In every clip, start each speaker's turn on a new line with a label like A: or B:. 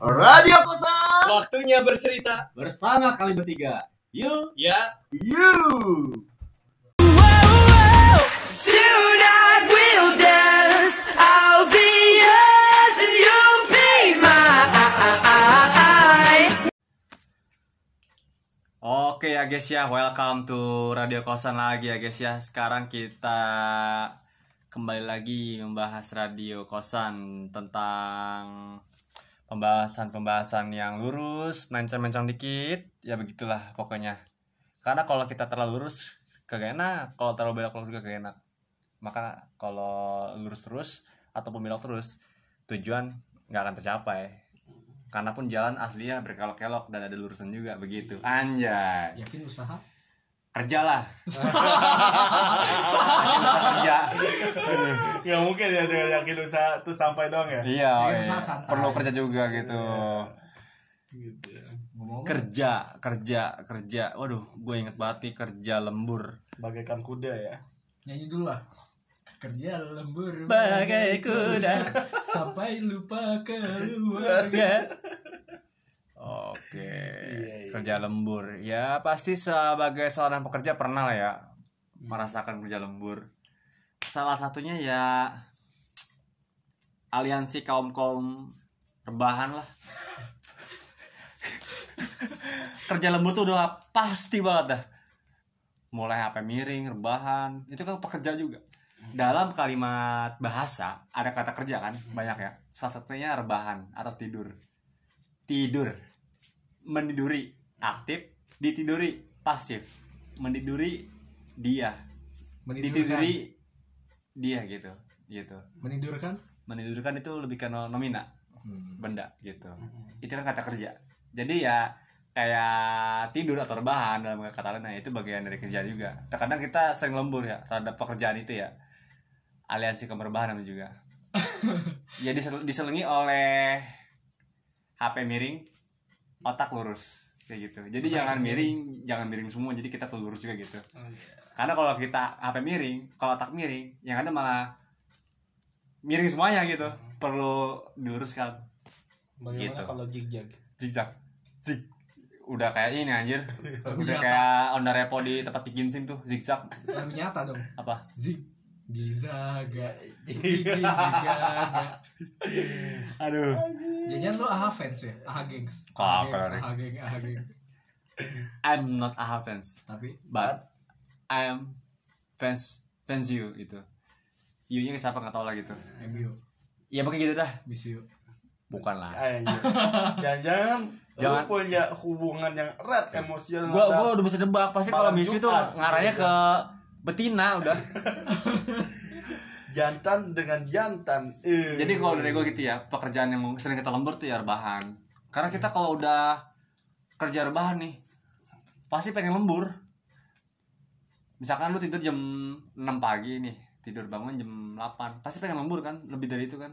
A: Radio Kosan
B: Waktunya bercerita.
A: bersama kami bertiga. Yuk,
B: Ya,
A: yuk.
C: Tonight we'll dance. I'll be yours and you'll be mine.
D: Oke ya guys ya, welcome to Radio Kosan lagi ya guys ya. Sekarang kita kembali lagi membahas Radio Kosan tentang pembahasan-pembahasan yang lurus, mencang-mencang dikit, ya begitulah pokoknya. Karena kalau kita terlalu lurus kagak enak, kalau terlalu belok juga kagak enak. Maka kalau lurus terus ataupun belok terus, tujuan nggak akan tercapai. Karena pun jalan aslinya berkelok-kelok dan ada lurusan juga begitu. Anjay
E: yakin usaha
D: kerjalah kerja.
F: Nggak mungkin ya dengan yakin usaha tuh sampai dong ya?
D: Iya iya. perlu kerja juga gitu.
F: Gitu ya.
E: ngomong
D: kerja kerja kerja. Waduh gue inget banget nih kerja lembur.
F: Bagaikan kuda ya?
E: Nyanyi dulu lah. Kerja lembur.
D: Bagai kuda.
E: sampai lupa keluarga
D: oke.
F: Iya, iya.
D: kerja lembur. Ya pasti sebagai seorang pekerja pernah lah ya merasakan kerja lembur. Salah satunya ya aliansi kaum kaum rebahan lah. Kerja lembur tuh udah pasti banget dah. Mulai HP miring rebahan itu kan pekerja juga. Dalam kalimat bahasa ada kata kerja kan banyak ya. Salah satunya rebahan atau tidur. Tidur meniduri aktif. Ditiduri pasif. Meniduri dia.
E: Menidurkan
D: ditiduri dia gitu. Gitu.
E: Menidurkan
D: menidurkan itu lebih ke no- nomina
E: Hmm.
D: benda gitu. Itu kan kata kerja. Jadi ya kayak tidur atau rebahan dalam kata lain nah itu bagian dari kerja juga. Terkadang kita sering lembur ya terhadap pekerjaan itu ya. Aliansi kemerbahan namanya juga. Ya disel- diselingi oleh HP miring otak lurus kayak gitu. Jadi jangan miring. jangan miring semua jadi kita perlu lurus juga gitu. Karena kalau kita HP miring kalau otak miring yang ada malah miring semuanya gitu. Perlu diluruskan.
F: Bagaimana
D: Gitu.
F: kalau zigzag
D: zigzag zig udah kayak ini anjir. Udah
E: nyata.
D: kayak Honda Repo di tempat bikin sim tuh zigzag
E: lagu nyata dong.
D: Apa?
E: Zig gizaga zig gizaga
D: aduh.
E: Jangan lo aha fans ya? Aha gengs. Aha gengs aha geng aha geng.
D: I'm not a fans.
E: Tapi
D: but I am fans fans you gitu. You nya siapa? Nggak tahu lah gitu.
E: MU
D: ya pakai gitu dah.
E: Miss you.
D: Bukan lah.
F: Anjir. jangan-jangan
D: Jangan.
F: lu punya hubungan yang erat emosional
D: gua gua udah bisa nebak. Pasti kalau miss you tuh ngarahnya ke betina udah
F: jantan dengan jantan Eh.
D: Jadi kalau dari gue gitu ya, pekerjaan yang sering kita lembur tuh ya rebahan. Karena kita kalau udah kerja rebahan nih, pasti pengen lembur. Misalkan lu tidur jam 6 pagi nih, tidur bangun jam 8, pasti pengen lembur kan? Lebih dari itu kan?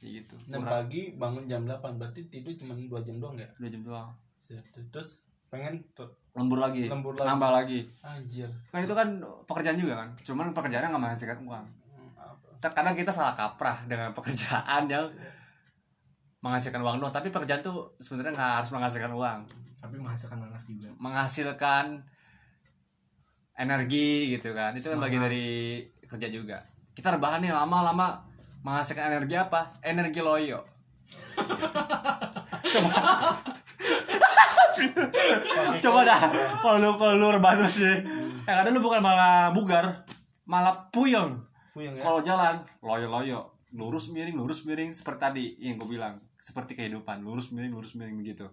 D: Kayak gitu.
F: 6 pagi bangun jam 8 berarti tidur cuma 2 jam doang ya
D: Dua jam doang.
F: terus pengen
D: Lembur lagi,
F: Lembur lagi.
D: nambah lagi.
F: anjir
D: Kan itu kan pekerjaan juga kan? Cuman pekerjaannya nggak menghasilkan uang.
F: Hmm?
D: Terkadang kita salah kaprah dengan pekerjaan yang menghasilkan uang doang, tapi pekerjaan tuh sebenarnya nggak harus menghasilkan uang.
E: tapi menghasilkan anak juga
D: menghasilkan energi gitu kan itu kan bagian dari kerja juga kita rebahan nih lama-lama menghasilkan energi apa energi loyo coba coba dah kalau lu kalau terus sih. Yang ada lu bukan malah bugar malah puyeng.
F: Puyeng ya?
D: Kalau jalan loyo loyo lurus miring lurus miring seperti tadi yang gue bilang. Seperti kehidupan lurus miring lurus miring begitu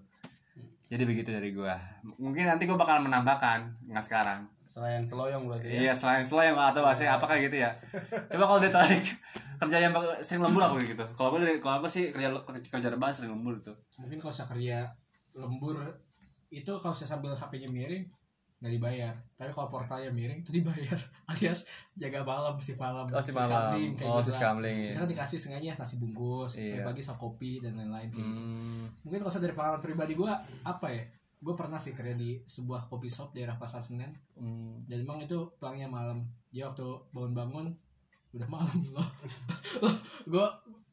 D: jadi begitu dari gua. Mungkin nanti gua bakal menambahkan nggak sekarang.
F: Selain seloyong berarti ya?
D: Iya selain selain atau bahasa apakah gitu ya? Coba kalau ditarik kerja yang sering lembur aku gitu. Kalau gua dari kalau gua sih kerja kerja rebahan sering lembur tuh.
E: Mungkin kalau saya kerja lembur itu kalau saya sambil HP-nya miring nggak dibayar tapi kalau portalnya miring itu dibayar alias jaga malam si malam
D: oh si malam
E: kamling, kayak
D: oh
E: gitu
D: si
E: lah.
D: kamling iya.
E: misalkan dikasih sengaja nasi bungkus
D: Iya.
E: pagi sama kopi dan lain-lain gitu.
D: hmm,
E: mungkin kalau saya dari pengalaman pribadi gue apa ya gue pernah sih kerja di sebuah kopi shop daerah pasar senen
D: hmm.
E: dan emang itu pulangnya malam jadi waktu bangun-bangun udah malam loh gue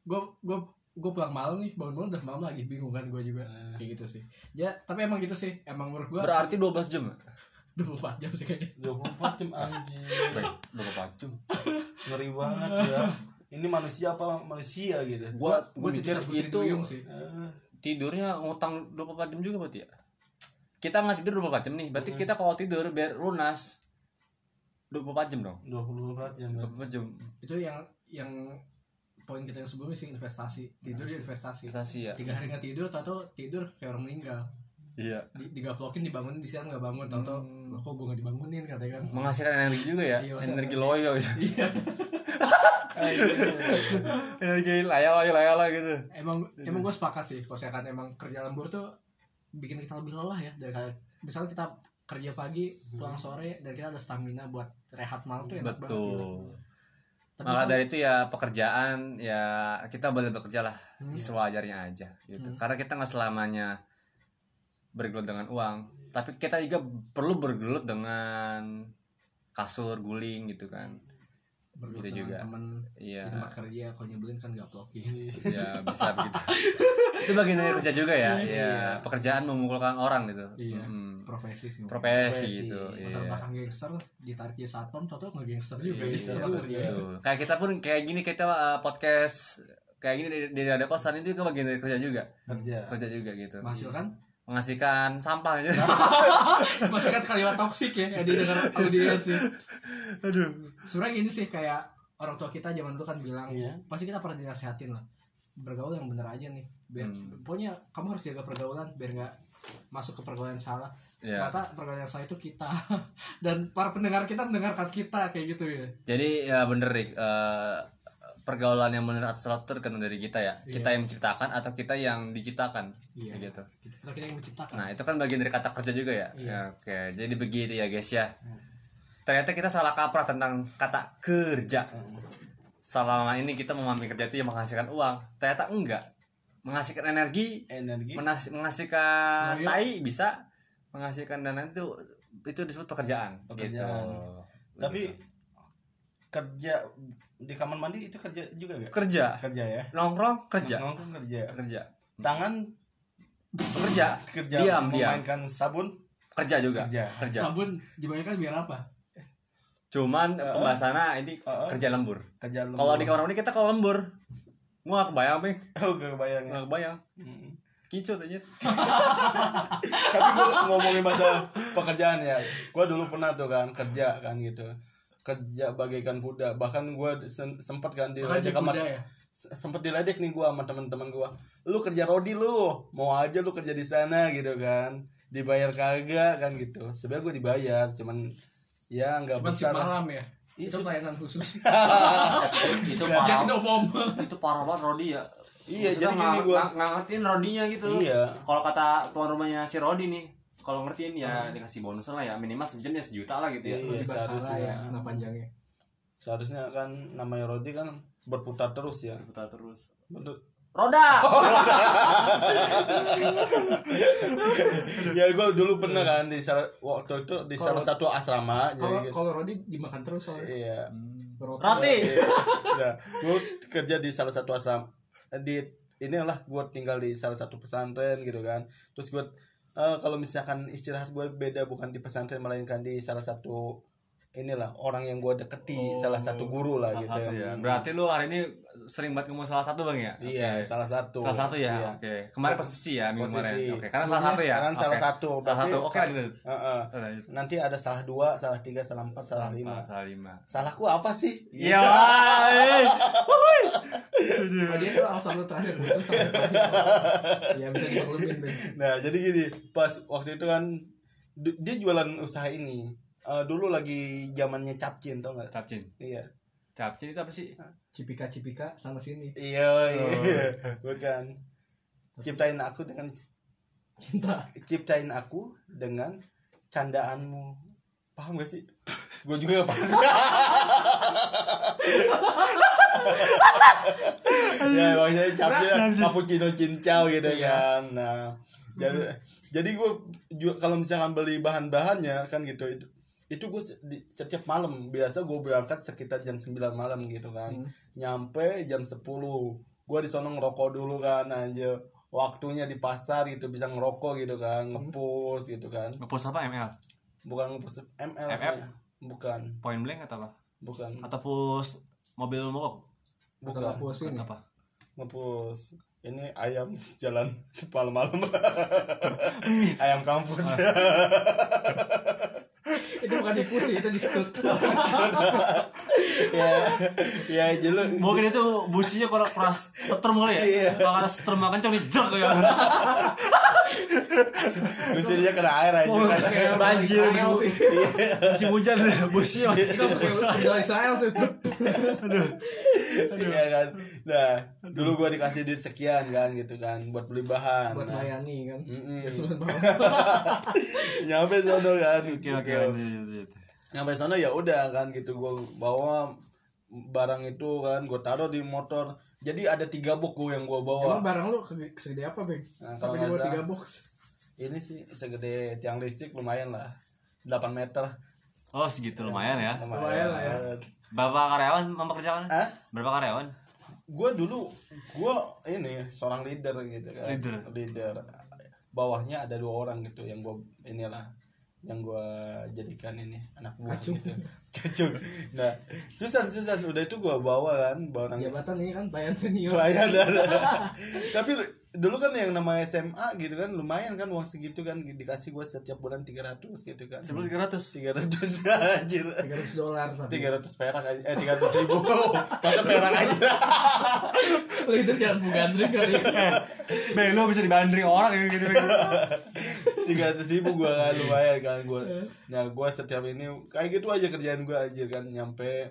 E: gue gue gue pulang malam nih bangun-bangun udah malam lagi bingung kan gue juga. Kayak gitu sih. Ya tapi emang gitu sih. Emang menurut gue
D: berarti 12 jam?
E: 24 jam sih kayaknya.
F: 24 jam anjing.
D: 24 jam.
F: Ngeri banget ya. Ini manusia apa manusia gitu?
D: Gua
E: gue
D: gua mikir itu
E: sih.
F: Eh,
D: tidurnya ngutang 24 jam juga berarti ya? Kita nggak tidur 24 jam nih. Berarti kita kalau tidur biar lunas 24 jam dong?
F: 24 jam ya.
D: 24 jam.
E: Itu yang yang poin kita yang sebelumnya sih investasi. Tidur dia investasi.
D: Investasi ya.
E: Tiga hari nggak tidur tau tidur kayak orang meninggal.
D: Iya.
E: Di, digaplokin dibangunin di siang nggak bangun tau tau
D: Hmm.
E: loh kok gue nggak dibangunin katanya kan.
D: Menghasilkan energi juga ya
E: Iya,
D: energi loyo gitu.
E: Iya.
D: Energi layala layala gitu.
E: Emang emang gue sepakat sih kalau saya kan emang kerja lembur tuh bikin kita lebih lelah ya dari kayak misalnya kita kerja pagi pulang sore dan kita ada stamina buat rehat malam tuh enak banget gitu.
D: betul
E: tapi
D: maka dari itu ya pekerjaan ya kita boleh bekerja lah
E: Hmm.
D: sewajarnya aja gitu
E: Hmm.
D: karena kita nggak selamanya bergelut dengan uang tapi kita juga perlu bergelut dengan kasur guling gitu kan gitu juga.
E: teman
D: iya.
E: di tempat kerja kalau nyebelin kan gak blokin
D: ya bisa begitu itu bagian dari kerja juga ya? Ya pekerjaan memukulkan orang gitu.
E: Iya.
D: Hmm.
E: profesi sih.
D: Profesi
F: Profesi.
D: gitu
E: masa
D: iya.
E: belakang gangster ditarik jadi satpam tau nggak gangster juga
D: Iya,
E: kerja.
D: betul. kayak kita pun kayak gini kita uh, podcast kayak gini dari, dari ada kosan itu juga bagian dari kerja juga.
F: Kerja.
D: Kerja juga gitu.
E: Menghasilkan?
D: Menghasilkan sampah gitu
E: masih kan kalimat toksik ya yang didengar audiens sih.
D: Aduh
E: sebenarnya gini sih kayak orang tua kita zaman dulu kan bilang
F: Iya.
E: pasti kita pernah dinasehatin lah bergaul yang bener aja nih biar
D: Hmm.
E: pokoknya kamu harus jaga pergaulan biar nggak masuk ke pergaulan yang salah.
D: Ya
E: ternyata pergaulan yang salah itu kita dan para pendengar kita mendengarkan kita kayak gitu ya.
D: Jadi ya bener Rik Eh, pergaulan yang benar atau salah itu tergantung dari kita ya. Kita yang menciptakan atau kita yang diciptakan
E: Iya.
D: Kayak gitu.
E: Kita kita yang menciptakan.
D: Nah itu kan bagian dari kata kerja juga ya?
E: Iya.
D: Ya, oke jadi begitu ya guys ya ternyata kita salah kaprah tentang kata kerja. Selama ini kita memahami kerja itu yang menghasilkan uang. Ternyata enggak. Menghasilkan energi
F: energi.
D: menas- menghasilkan
E: iya.
D: tai bisa. Menghasilkan dana itu itu disebut pekerjaan,
F: Pekerjaan.
D: gitu.
F: tapi kerja di kamar mandi itu kerja juga gak
D: kerja.
F: Kerja ya?
D: Nongkrong kerja.
F: Nongkrong kerja.
D: Kerja.
F: Tangan?
D: Kerja.
F: Kerja.
D: Diam, diam.
F: memainkan sabun?
D: Kerja juga.
F: Kerja.
D: kerja.
E: Sabun dibayarkan biar apa
D: cuman pembahasannya ini
F: Heeh.
D: kerja lembur.
F: Kerja lembur.
D: kalau di kamar mandi kita kalau lembur. Gua gak kebayang bing.
F: Oh gak kebayang ya.
D: Gak kebayang.
F: Hmm.
D: kicut aja
F: tapi gue ngomongin masalah pekerjaan ya. Gue dulu pernah tuh kan kerja kan gitu. Kerja bagaikan kuda. Bahkan gue sempet kan
E: di
F: sama
E: kuda ya?
F: Sempet diledek nih gue sama teman-teman gue lu kerja rodi lu. Mau aja lu kerja di sana gitu kan. Dibayar kagak kan gitu. Sebenarnya gue dibayar cuman ya nggak besar
E: malam ya?
F: Iya,
E: itu pelayanan khusus.
D: Itu
E: ya umum
D: itu parah banget Rodi ya.
F: Iya,
D: Maksudnya
F: jadi gini
D: nggak-
F: gua-
D: nggak- ngertiin Rodinya gitu.
F: Iya.
D: kalau kata tuan rumahnya si Rodi nih kalau ngertiin ya dikasih bonus lah ya. Minimal sejam ya sejuta lah gitu ya.
F: Iya, seharusnya.
E: ya nama panjangnya.
F: Seharusnya kan namanya rodi kan berputar terus ya.
D: Putar terus.
F: Betul.
D: Roda.
F: Ya gue dulu pernah kan di salah, waktu itu di salah satu asrama
E: kalau
F: jadi
E: kalau Rodi dimakan terus soalnya.
F: Iya.
E: Roti.
D: Roti.
F: Ya gue kerja di salah satu asrama di inilah gue tinggal di salah satu pesantren gitu kan. Terus gue eh, kalau misalkan istirahat gue beda bukan di pesantren melainkan di salah satu inilah orang yang gue deketi salah satu guru lah gitu.
D: Satu. Ya. berarti lu hari ini sering banget ngomong salah satu bang ya?
F: Iya salah satu.
D: Salah satu ya?
F: Iya.
D: oke. Kemarin posisi ya minggu
F: Posisi.
D: kemarin. Oke karena salah satu ya?
F: Kan salah
D: Oke.
F: satu.
D: Salah
F: berarti
D: satu. Oke lanjut.
F: Heeh.
D: Lanjut.
F: nanti ada salah dua salah tiga salah empat salah lima.
D: salah lima.
F: Salahku apa sih?
D: Iya.
E: Oh, dia tuh alasan lu terakhir. Ya bisa dimaklumin deh
F: Nah jadi gini pas waktu itu kan dia jualan usaha ini Eh, dulu lagi zamannya capcin tau nggak?
D: capcin
F: Iya.
D: capcin itu apa sih
E: cipika cipika sana sini
F: Iya iya. Bukan. Ciptain aku dengan
E: cinta
F: ciptain aku dengan candaanmu. Paham gak sih? Gue juga gak paham. ya maksudnya capcin cappuccino cincau gitu kan. Nah, jadi jadi gue kalau misalkan beli bahan-bahannya kan gitu itu itu gue setiap malam. Biasa gue berangkat sekitar jam 9 malam gitu kan. Nyampe jam 10 gua di sono ngerokok dulu kan aja. Waktunya di pasar gitu bisa ngerokok gitu kan ngepus gitu kan.
D: Ngepus apa ML
F: bukan ngepus ML sih. Bukan.
D: Point blank atau apa?
F: Bukan.
D: Atau push mobil mogok?
F: Bukan.
E: Ngepus ini.
D: apa?
F: Ngepus. Ini ayam jalan malam-malam. Ayam kampus
E: bukan dipusi itu di
F: ya ya lu
D: mungkin itu businya kurang keras setrum kali ya?
F: Iya.
D: bakal setrum makan nih jek ya.
F: Lucunya kena air aja.
E: Kayak
D: Banjir,
E: sih
D: musim hujan businya
E: udah Israel sih
F: Iya kan. Nah, dulu gua dikasih duit sekian kan gitu kan buat beli bahan.
E: buat
F: Nah,
E: kan. Ya, sudah bawa.
F: nyampe sono kan.
D: oke oke
F: Nyampe sono ya udah kan gitu gua bawa barang itu kan gua taruh di motor. Jadi ada tiga box gua yang gua bawa.
E: emang barang lu segede, apa bang
F: Nah,
E: sampai dibawa tiga box
F: Ini sih segede tiang listrik lumayan lah. 8 meter.
D: Oh segitu lumayan ya.
E: Lumayan lah ya.
D: berapa karyawan mempekerjakan?
F: Ah,
D: berapa karyawan?
F: Gue dulu gue ini seorang leader gitu kan.
D: Leader.
F: leader. Bawahnya ada dua orang gitu yang gue inilah yang gue jadikan ini anak buah
E: Kacung.
F: gitu. Cacung. Nah Susan Susan udah itu gue bawa kan barang
E: jabatan ini kan pelayan senior.
F: Pelayan tapi dulu kan yang namanya SMA gitu kan lumayan kan uang segitu kan dikasih gue setiap bulan 300 gitu kan.
D: Sebelum tiga ratus?
F: 300 anjir.
E: 300 dolar tapi
F: 300 perak aja eh 300 ribu. Masa perak aja.
E: Lu itu jangan bugandring kali
D: Bang, lo bisa dibanding orang ya gitu
F: tiga ratus ribu gue kan lumayan kan gue nah gue setiap ini kayak gitu aja kerjaan gue aja kan nyampe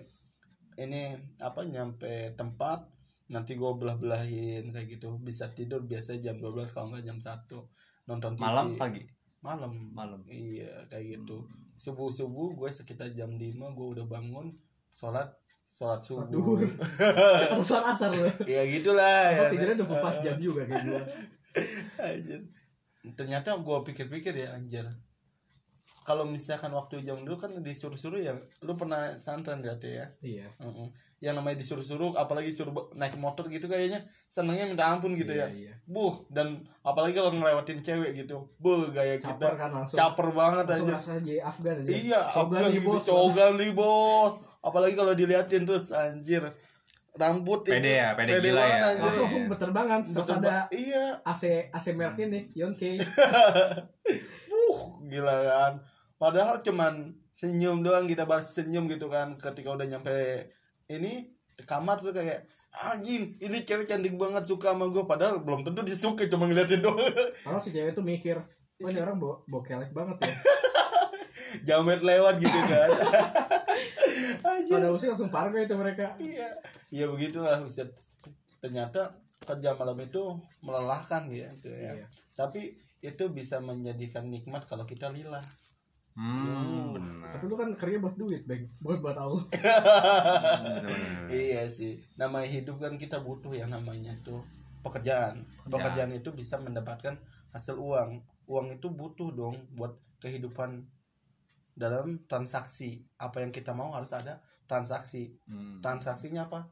F: ini apa nyampe tempat nanti gue belah belahin kayak gitu. Bisa tidur biasa jam 12 kalau nggak jam 1 nonton TV
D: malam pagi?
F: Malam.
D: Malam.
F: iya kayak gitu. Subuh subuh gue sekitar jam 5 gue udah bangun sholat sholat subuh.
E: Atau suara asar lu
F: ya gitulah. Ya
E: tidurnya 24 jam juga kayak
F: Anjir. Ternyata gue pikir-pikir ya anjir. Kalau misalkan waktu jam dulu kan disuruh-suruh ya, lu pernah santren berarti ya?
E: iya
F: Heeh. Yang namanya disuruh-suruh, apalagi suruh naik motor gitu kayaknya senengnya minta ampun gitu
E: Iya,
F: ya.
E: iya.
F: Buh, dan apalagi kalau ngelewatin cewek gitu. Buh, gaya kita
E: caper kan langsung
F: caper banget
E: langsung
F: aja.
E: rasa jadi Afgan aja
F: Iya, Afgan
E: nih
F: gitu,
E: bos
F: cogan nih bos. Apalagi kalau diliatin terus anjir. Rambut
D: Pede ya, pede gila
F: banget,
D: ya.
F: anjir.
E: langsung langsung berterbangan terus ada.
F: Iya,
E: AC AC merek ini Yonke
F: Uh, gila kan. Padahal cuman senyum doang kita balas senyum gitu kan ketika udah nyampe ini ke kamar tuh kayak anjing ini cewek cantik banget suka sama gue padahal belum tentu dia suka cuma ngeliatin doang.
E: Kalau si cewek tuh mikir wah ini orang bo bokelek banget ya.
F: Jamet lewat gitu kan. Anjing.
E: Pada usia langsung pargo itu mereka.
F: Iya. Iya begitulah Ustaz. ternyata kerja malam itu melelahkan gitu ya.
E: Iya.
F: tapi itu bisa menjadikan nikmat kalau kita lillah
D: hmm benar
E: tapi lu kan kerja buat duit bang buat buat Allah
F: Iya sih. Namanya hidup kan kita butuh yang namanya tuh pekerjaan. Pekerjaan itu bisa mendapatkan hasil uang. Uang itu butuh dong buat kehidupan dalam transaksi. Apa yang kita mau harus ada transaksi.
D: Hmm.
F: Transaksinya apa?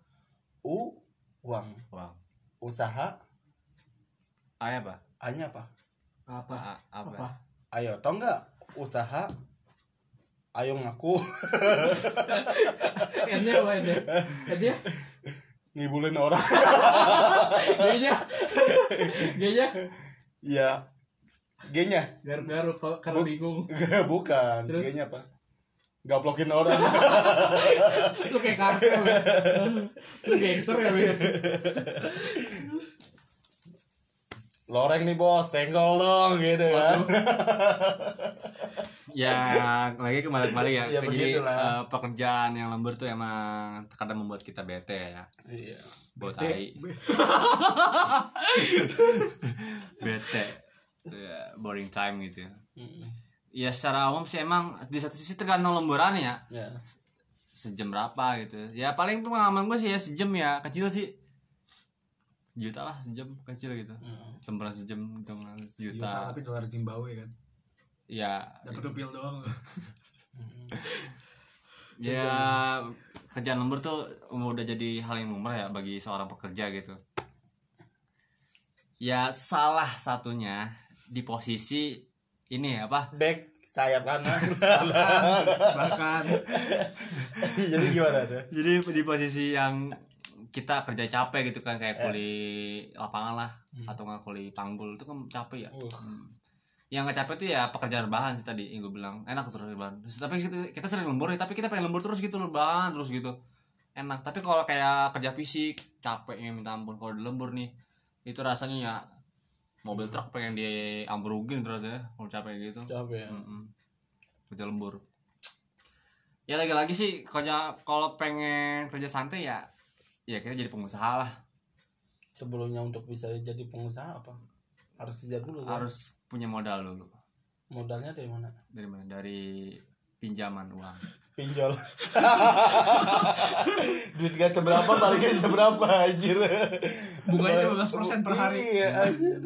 F: U uang.
D: wow
F: Usaha
D: Ayah apa
F: A-nya apa?
E: apa
D: A- apa
E: apa
F: Ayo, tau nggak? Usaha Ayo ngaku
E: N-nya apa N-nya N-nya
F: ngibulin orang.
E: G-nya G-nya
F: Iya. G-nya
E: garuk-garuk karena bingung
F: bukan.
E: Terus?
F: G-nya apa? Gaplokin orang.
E: lu kayak kartel ya lu gangster ya Ben?
F: loreng nih bos senggol dong gitu kan
D: ya lagi kembali kembali ya,
F: Ya,
D: jadi eh, pekerjaan yang lembur tuh emang kadang membuat kita bete ya.
F: Iya.
D: Buat
E: Bete.
D: tai bete. Ya, boring time gitu ya.
F: Mm,
D: ya secara umum sih emang di satu sisi tergantung lemburan ya.
F: Ya.
D: Sejam berapa gitu. Ya paling tuh pengalaman gue sih ya sejam ya kecil sih. Juta lah sejam kecil gitu.
F: Mm.
D: lemburan sejam hitungan
E: Juta,
D: sejuta
E: tapi dolar Zimbabwe kan
D: ya
E: dapat upil doang
D: ya kerjaan lembur tuh udah jadi hal yang lumrah ya bagi seorang pekerja gitu. Ya salah satunya di posisi ini apa?
F: Back sayap kanan.
E: Bahkan.
F: Jadi gimana tuh?
D: Jadi di posisi yang kita kerja capek gitu kan kayak kuli lapangan lah atau nggak kuli panggul itu kan capek ya.
F: Uh.
D: Hmm. Yang nggak capek tuh ya pekerjaan rebahan sih tadi yang gue bilang. Enak terus rebahan. Tapi kita, kita sering lembur ya tapi kita pengen lembur terus gitu rebahan terus gitu. Enak. Tapi kalau kayak kerja fisik capeknya minta ampun. Kalau di lembur nih itu rasanya ya mobil truk pengen diambrugin terus ya kalau capek gitu.
F: Capek ya.
D: Mm-mm. kerja lembur. Ya lagi-lagi sih kerja kalau pengen kerja santai ya ya kita jadi pengusaha lah.
F: Sebelumnya untuk bisa jadi pengusaha apa? Harus kerja dulu kan?
D: harus punya modal dulu.
F: Modalnya dari mana?
D: Dari mana? Dari pinjaman uang.
F: Pinjol. Duit gak seberapa baliknya seberapa anjir.
E: Bunganya 15% per hari.
F: Iya anjir.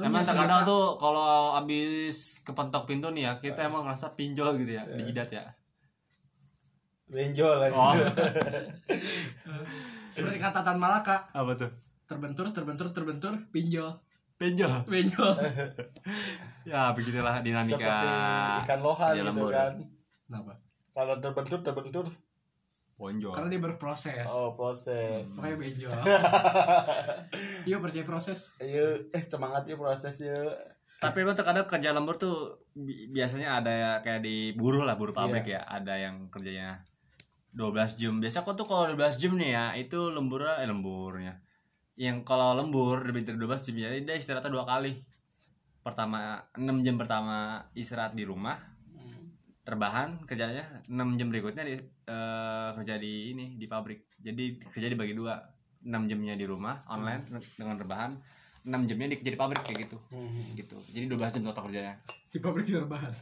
D: Emang terkadang tuh kalau abis kepentok pintu nih ya kita emang ngerasa pinjol gitu ya di jidat ya.
F: Benjol anjir.
D: Oh.
E: Seperti kata Tan Malaka
D: apa tuh?
E: terbentur terbentur terbentur pinjol
D: pinjol
E: pinjol
D: ya begitulah dinamika
F: seperti ikan lohan gitu
D: lembur.
F: kan.
E: Kenapa?
F: Kalau terbentur terbentur.
D: Ponjol
E: karena dia berproses.
F: Oh proses.
E: Makanya benjol yuk percaya proses.
F: Ayo eh semangat ya proses ya
D: tapi emang terkadang kerja lembur tuh bi- biasanya ada ya kayak di buruh lah buruh pabrik ya. Ada yang kerjanya 12 jam. Biasa kok tuh kalau 12 jam nih ya itu lemburnya eh lemburnya yang kalau lembur lebih dari 12 jam jadi dia istirahatnya dua kali. Pertama 6 jam pertama istirahat di rumah terbahan kerjanya. 6 jam berikutnya di, eh, kerja di ini di pabrik. Jadi kerja dibagi dua. 6 jamnya di rumah online dengan rebahan. 6 jamnya di, kerja di pabrik kayak gitu.
F: Hmm.
D: gitu. Jadi 12 jam total kerjanya.
E: Di pabrik juga rebahan?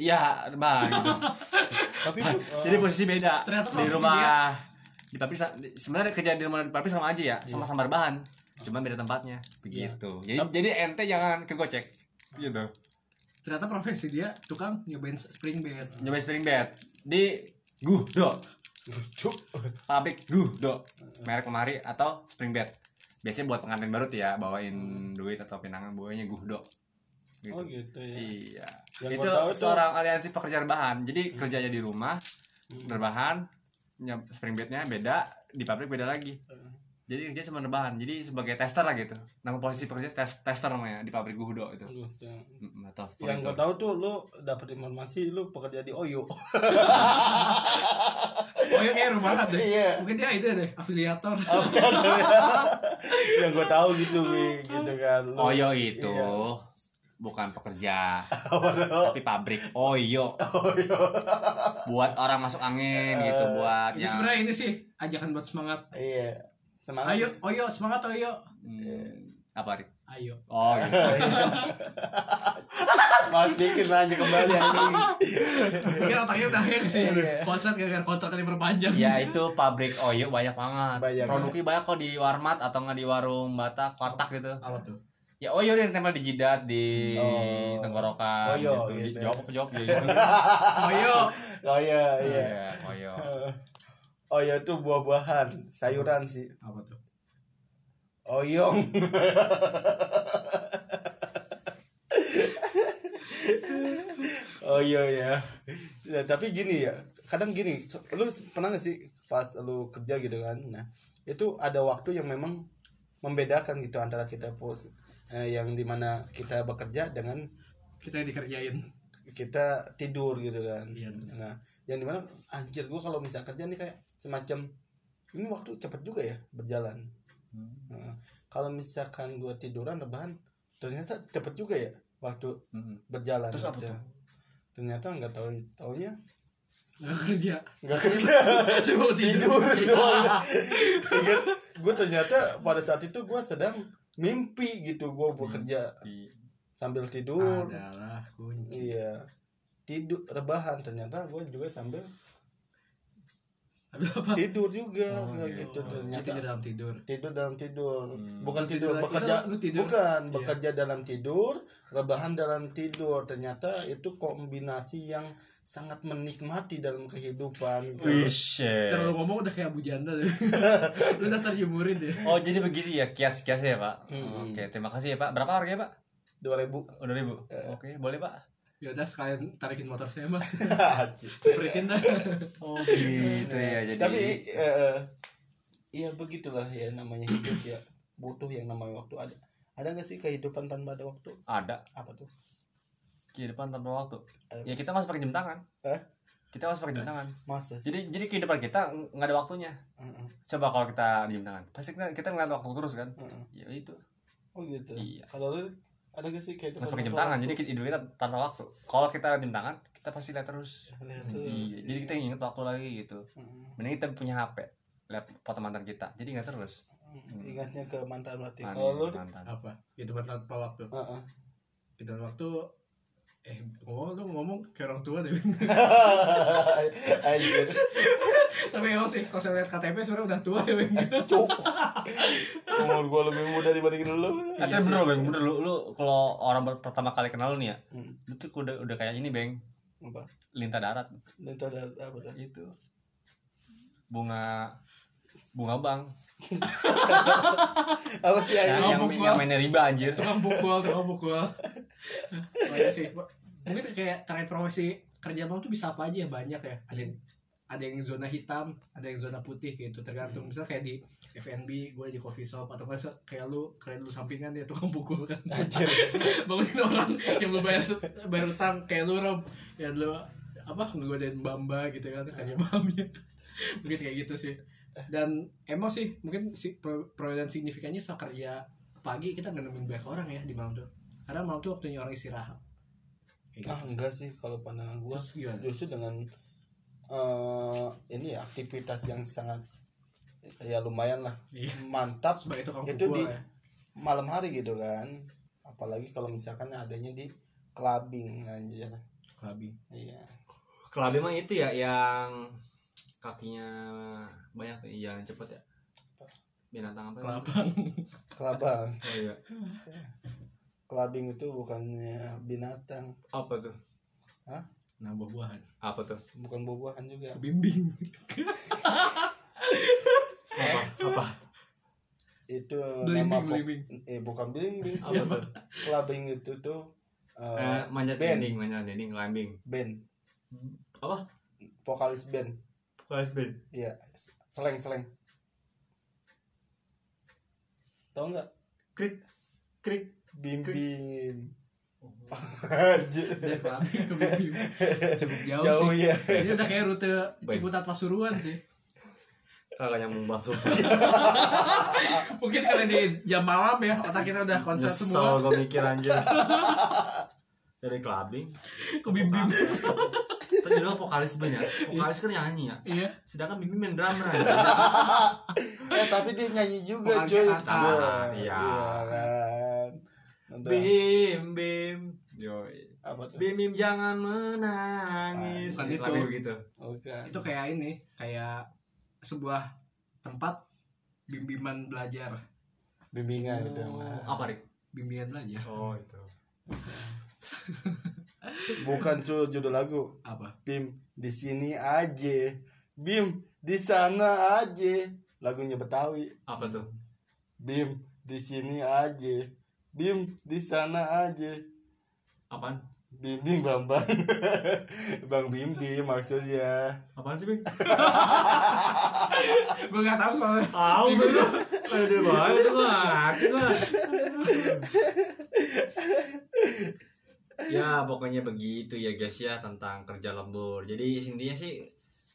D: Iya rebahan. Gitu.
F: tapi itu
D: jadi posisi beda.
E: Ternyata
D: di rumah di di- sebenarnya kerja di rumah di sama aja ya sama-sama rebahan cuma beda tempatnya begitu. Jadi jadi ente jangan kegocek gitu
E: ternyata profesi dia tukang nyobain spring bed.
D: Nyoba spring bed. Di Guhdo
F: Cuk.
D: pabrik Guhdo merek kemari atau spring bed. Biasanya buat pengantin baru tuh ya bawain duit atau pinangan bawanya Guhdo gitu.
F: oh gitu ya.
D: Iya.
F: Yang
D: itu seorang aliansi pekerja rebahan. Jadi kerjanya di rumah
F: Hmm.
D: berbahan, spring bednya beda, di pabrik beda lagi. Jadi kerja cuma rebahan. Jadi sebagai tester lah gitu. Nama posisi pekerja tes tester namanya di pabrik Guhdo itu.
F: Aduh, ya.
D: Atau
F: yang gue tahu tuh lu dapat informasi lu pekerja di Oyo
E: ya kayak rebahan deh
F: Iya.
E: mungkin dia itu deh afiliator
F: yang gue tahu gitu mi gitu kan Lu-
D: Oyo itu
F: Iya.
D: Bukan pekerja, tapi pabrik Oyo. buat orang masuk angin gitu, buat
E: itu
D: yang
E: sebenarnya ini sih ajakan buat semangat
F: iya semangat
E: ayo oyo semangat oyo
D: Hmm, apa Rik?
E: ayo
D: Oh gitu.
F: Mas bikin aja kembali anjing
E: mungkin otaknya udah hack sih
F: Iya.
E: konsep gara-gara kontraknya diperpanjang
D: ya itu pabrik Oyo banyak banget.
F: Banyak.
D: Produknya banyak kok di Warmat atau nggak di warung Bata kotak gitu.
E: apa tuh
D: Ya Oyo yang tempel di jidat di
F: Oh.
D: tenggorokan
F: Oyo,
D: gitu. Di
F: gitu ya.
D: jawab apa jawab gitu.
E: oyo
F: oh iya iya
D: Iya, Oyo.
F: Oyo tuh buah-buahan sayuran sih
E: apa tuh
F: oyong oh iya ya Ya, tapi gini ya kadang gini lu pernah gak sih pas lu kerja gitu kan nah itu ada waktu yang memang membedakan gitu antara kita pos eh, yang di mana kita bekerja dengan
E: kita yang dikerjain.
F: kita tidur gitu kan.
E: Iya.
F: nah yang di mana anjir gua kalau misalnya kerja nih kayak semacam ini waktu cepet juga ya berjalan. Nah, kalau misalkan gua tiduran rebahan ternyata cepet juga ya waktu
D: Mhm.
F: berjalan
E: Terus apa tuh?
F: ternyata nggak tahu taunya
E: nggak kerja.
F: Nggak kerja.
E: Tidur.
F: Tidur gue ternyata pada saat itu gue sedang mimpi gitu gue bekerja.
D: Di-
F: sambil tidur.
E: Adalah kunci.
F: Iya. Tidur rebahan ternyata gue juga sambil
E: Apa
F: tidur juga
D: Oh,
F: kayak
D: iya.
F: gitu ternyata
E: tidur dalam tidur
F: tidur dalam tidur
D: Hmm.
F: bukan tidur
E: tidur-
F: bekerja
E: itu tidur?
F: bukan
E: Iya.
F: bekerja dalam tidur rebahan dalam tidur ternyata itu kombinasi yang sangat menikmati dalam kehidupan
D: Wish.
E: Terlalu ngomong udah kayak Abu Janda deh. Lu udah terjemurin deh.
D: Oh jadi begitu ya kias-kiasnya ya pak?
F: Hmm.
D: Oke terima kasih ya pak. Berapa harganya pak?
F: dua ribu
D: Udah ribu. Oke boleh pak.
E: Ya udah sekalian tarikin motor saya mas.
F: Anjir.
E: Spritin dah.
D: Oh gitu ya jadi.
F: tapi eh, iya begitulah ya namanya hidup ya butuh yang namanya waktu ada ada nggak sih kehidupan tanpa ada waktu
D: ada
F: apa tuh
D: kehidupan tanpa waktu.
F: Eh.
D: Ya kita masih pakai jam tangan.
F: Hah?
D: Kita masih pakai jam tangan.
F: masa sih
D: Jadi jadi kehidupan kita nggak ada waktunya.
F: Heeh,
D: Coba kalau kita di jam tangan, pasti kita kita ngeliat waktu terus kan?
F: heeh.
D: Ya itu.
F: oh gitu
D: Iya.
F: kalau lu ada nggak sih
D: Masih pakai jam tangan. Jadi hidup kita tanpa waktu. Kalau kita jam tangan, kita pasti lihat terus.
F: Lihat terus.
D: Iya. Jadi kita inget waktu lagi gitu.
F: Heeh.
D: Mending kita punya HP, lihat foto mantan kita. Jadi ingat terus.
F: ingatnya ke mantan berarti kalau lu.
E: Apa? Kehidupan tanpa waktu.
F: Heeh.
E: Kehidupan waktu eh oh lu ngomong kayak orang tua deh.
F: Anjir.
E: Tapi emang sih kalau saya lihat KTP sebenarnya udah tua ya. Bang.
F: Cuk. Umur gua lebih muda dibandingin lu.
D: Tapi bener loh, Bang. Bener lu, lu kalau orang pertama kali kenal lu nih ya,
F: Hmm.
D: lu tuh udah udah kayak ini, Bang.
F: Apa?
D: Lintah darat.
F: Itu ada apa tuh?
D: Itu. Bunga bunga bang.
F: Apa sih
D: Yang, yang, mainnya riba anjir.
E: Tukang pukul, tukang pukul. Banyak sih. Mungkin kayak terkait profesi kerja bang tuh bisa apa aja ya banyak ya. Ada yang ada yang zona hitam, ada yang zona putih gitu tergantung. Misalnya kayak di FNB, gue di coffee shop atau kayak kayak lu keren lu sampingan dia tukang pukul kan.
F: Anjir.
E: bangunin orang yang lu bayar bayar utang kayak lu Rob ya lu apa ngegodain bamba gitu kan kerja bamnya mungkin kayak gitu sih dan emang sih mungkin si perbedaan signifikannya saat kerja pagi kita nggak nemuin banyak orang ya di malam tuh karena malam tuh waktunya orang istirahat kayak
F: Ah
E: gitu.
F: enggak sih kalau pandangan
E: gimana?
F: justru dengan eh ini ya aktivitas yang sangat ya lumayan lah
E: Iya.
F: mantap
E: tukang
F: itu
E: pukul
F: di
E: ya
F: malam hari gitu kan apalagi kalau misalkan adanya di clubbing anjir
E: Klabi.
F: iya
D: Kelabi mah itu ya yang kakinya banyak tuh, yang cepet ya. Binatang apa? ya?
E: kelabang
F: kelabang
D: Oh iya.
F: clubbing itu bukannya binatang
D: Apa tuh?
F: Hah?
E: nah buah-buahan
D: Apa tuh?
F: bukan buah-buahan juga
E: bimbing
D: Apa? Apa?
F: itu
E: Belimbing,
F: nama
E: belimbing.
F: eh bukan belimbing
D: Apa tuh?
F: clubbing itu tuh eh,
D: Eh, manjat
F: band.
D: dinding, manjat dinding, climbing.
F: band
D: Apa?
F: vokalis band
D: Band.
F: iya seleng seleng tau nggak
D: Krik, krik.
F: bim bim
E: dari Klabi ke cukup jauh,
F: jauh
E: sih
F: ya
E: ini udah kayak rute. Ciputat Pasuruan sih
D: Kagak nyambung bakso.
E: Mungkin karena di jam malam ya otak kita udah konser semua
D: Nyesel gue mikir anjir. Dari clubbing
E: ke bimbing.
D: Tadi dulu vokalis band ya. Vokalis kan nyanyi ya.
E: Iya.
D: Sedangkan Bibi main drummer
F: eh tapi dia nyanyi juga
E: Vokalisnya
F: cuy
E: kata.
D: Iya.
F: kan.
D: Bim bim. Yo.
F: apa tuh
D: Bim bim jangan menangis.
E: Bukan itu.
D: Begitu.
F: bukan
E: Itu kayak ini, kayak sebuah tempat bimbingan belajar,
F: bimbingan itu mah.
D: Apa Rik?
E: bimbingan belajar.
D: Oh itu.
F: bukan cuy judul lagu
E: Apa?
F: Bim di sini aja Bim di sana aja lagunya Betawi
D: Apa tuh?
F: Bim di sini aja Bim di sana aja
D: Apaan?
F: Bimbing Bambang Bang Bimbi maksudnya
D: Apaan sih Bing?
E: Gue nggak tahu soalnya.
D: Tahu bener. Ada. Ngerti mah. ya pokoknya begitu ya guys ya tentang kerja lembur. Jadi intinya sih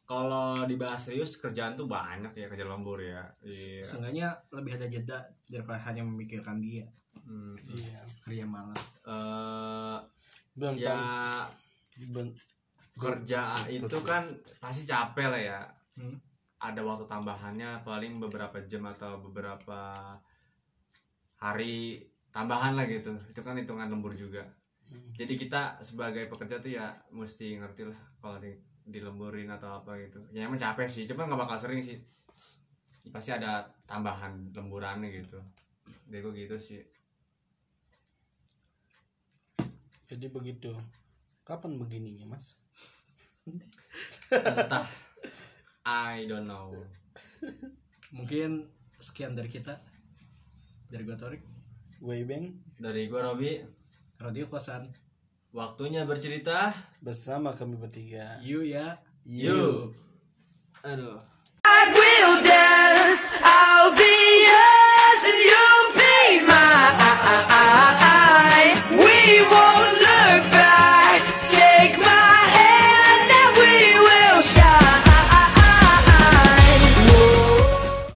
D: kalau dibahas serius kerjaan tuh banyak ya kerja lembur ya. Iya.
E: Seenggaknya lebih ada jeda daripada hanya memikirkan dia
D: Hmm.
F: iya
E: kerja malam.
D: Eh,
F: Bang
D: ya
F: Ben-
D: kerja itu kan pasti capek lah ya.
E: Hmm.
D: Ada waktu tambahannya paling beberapa jam atau beberapa hari tambahan lah gitu. Itu kan hitungan lembur juga.
F: Hmm.
D: Jadi kita sebagai pekerja tuh ya mesti ngerti lah kalau di dilemburin atau apa gitu. Ya emang capek sih cuma nggak bakal sering sih. Pasti ada tambahan lemburannya gitu. Dari gue gitu sih.
F: Jadi begitu. Kapan begininya mas?
D: Entah. I don't know.
E: Mungkin sekian dari kita. Dari gua Torik.
F: Weibeng
D: dari gue Robi
E: Radio Kosan.
D: Waktunya bercerita
F: bersama kami bertiga.
E: You ya.
D: You. you.
A: Aduh.
C: I will dance, I'll be yours and you'll be I We will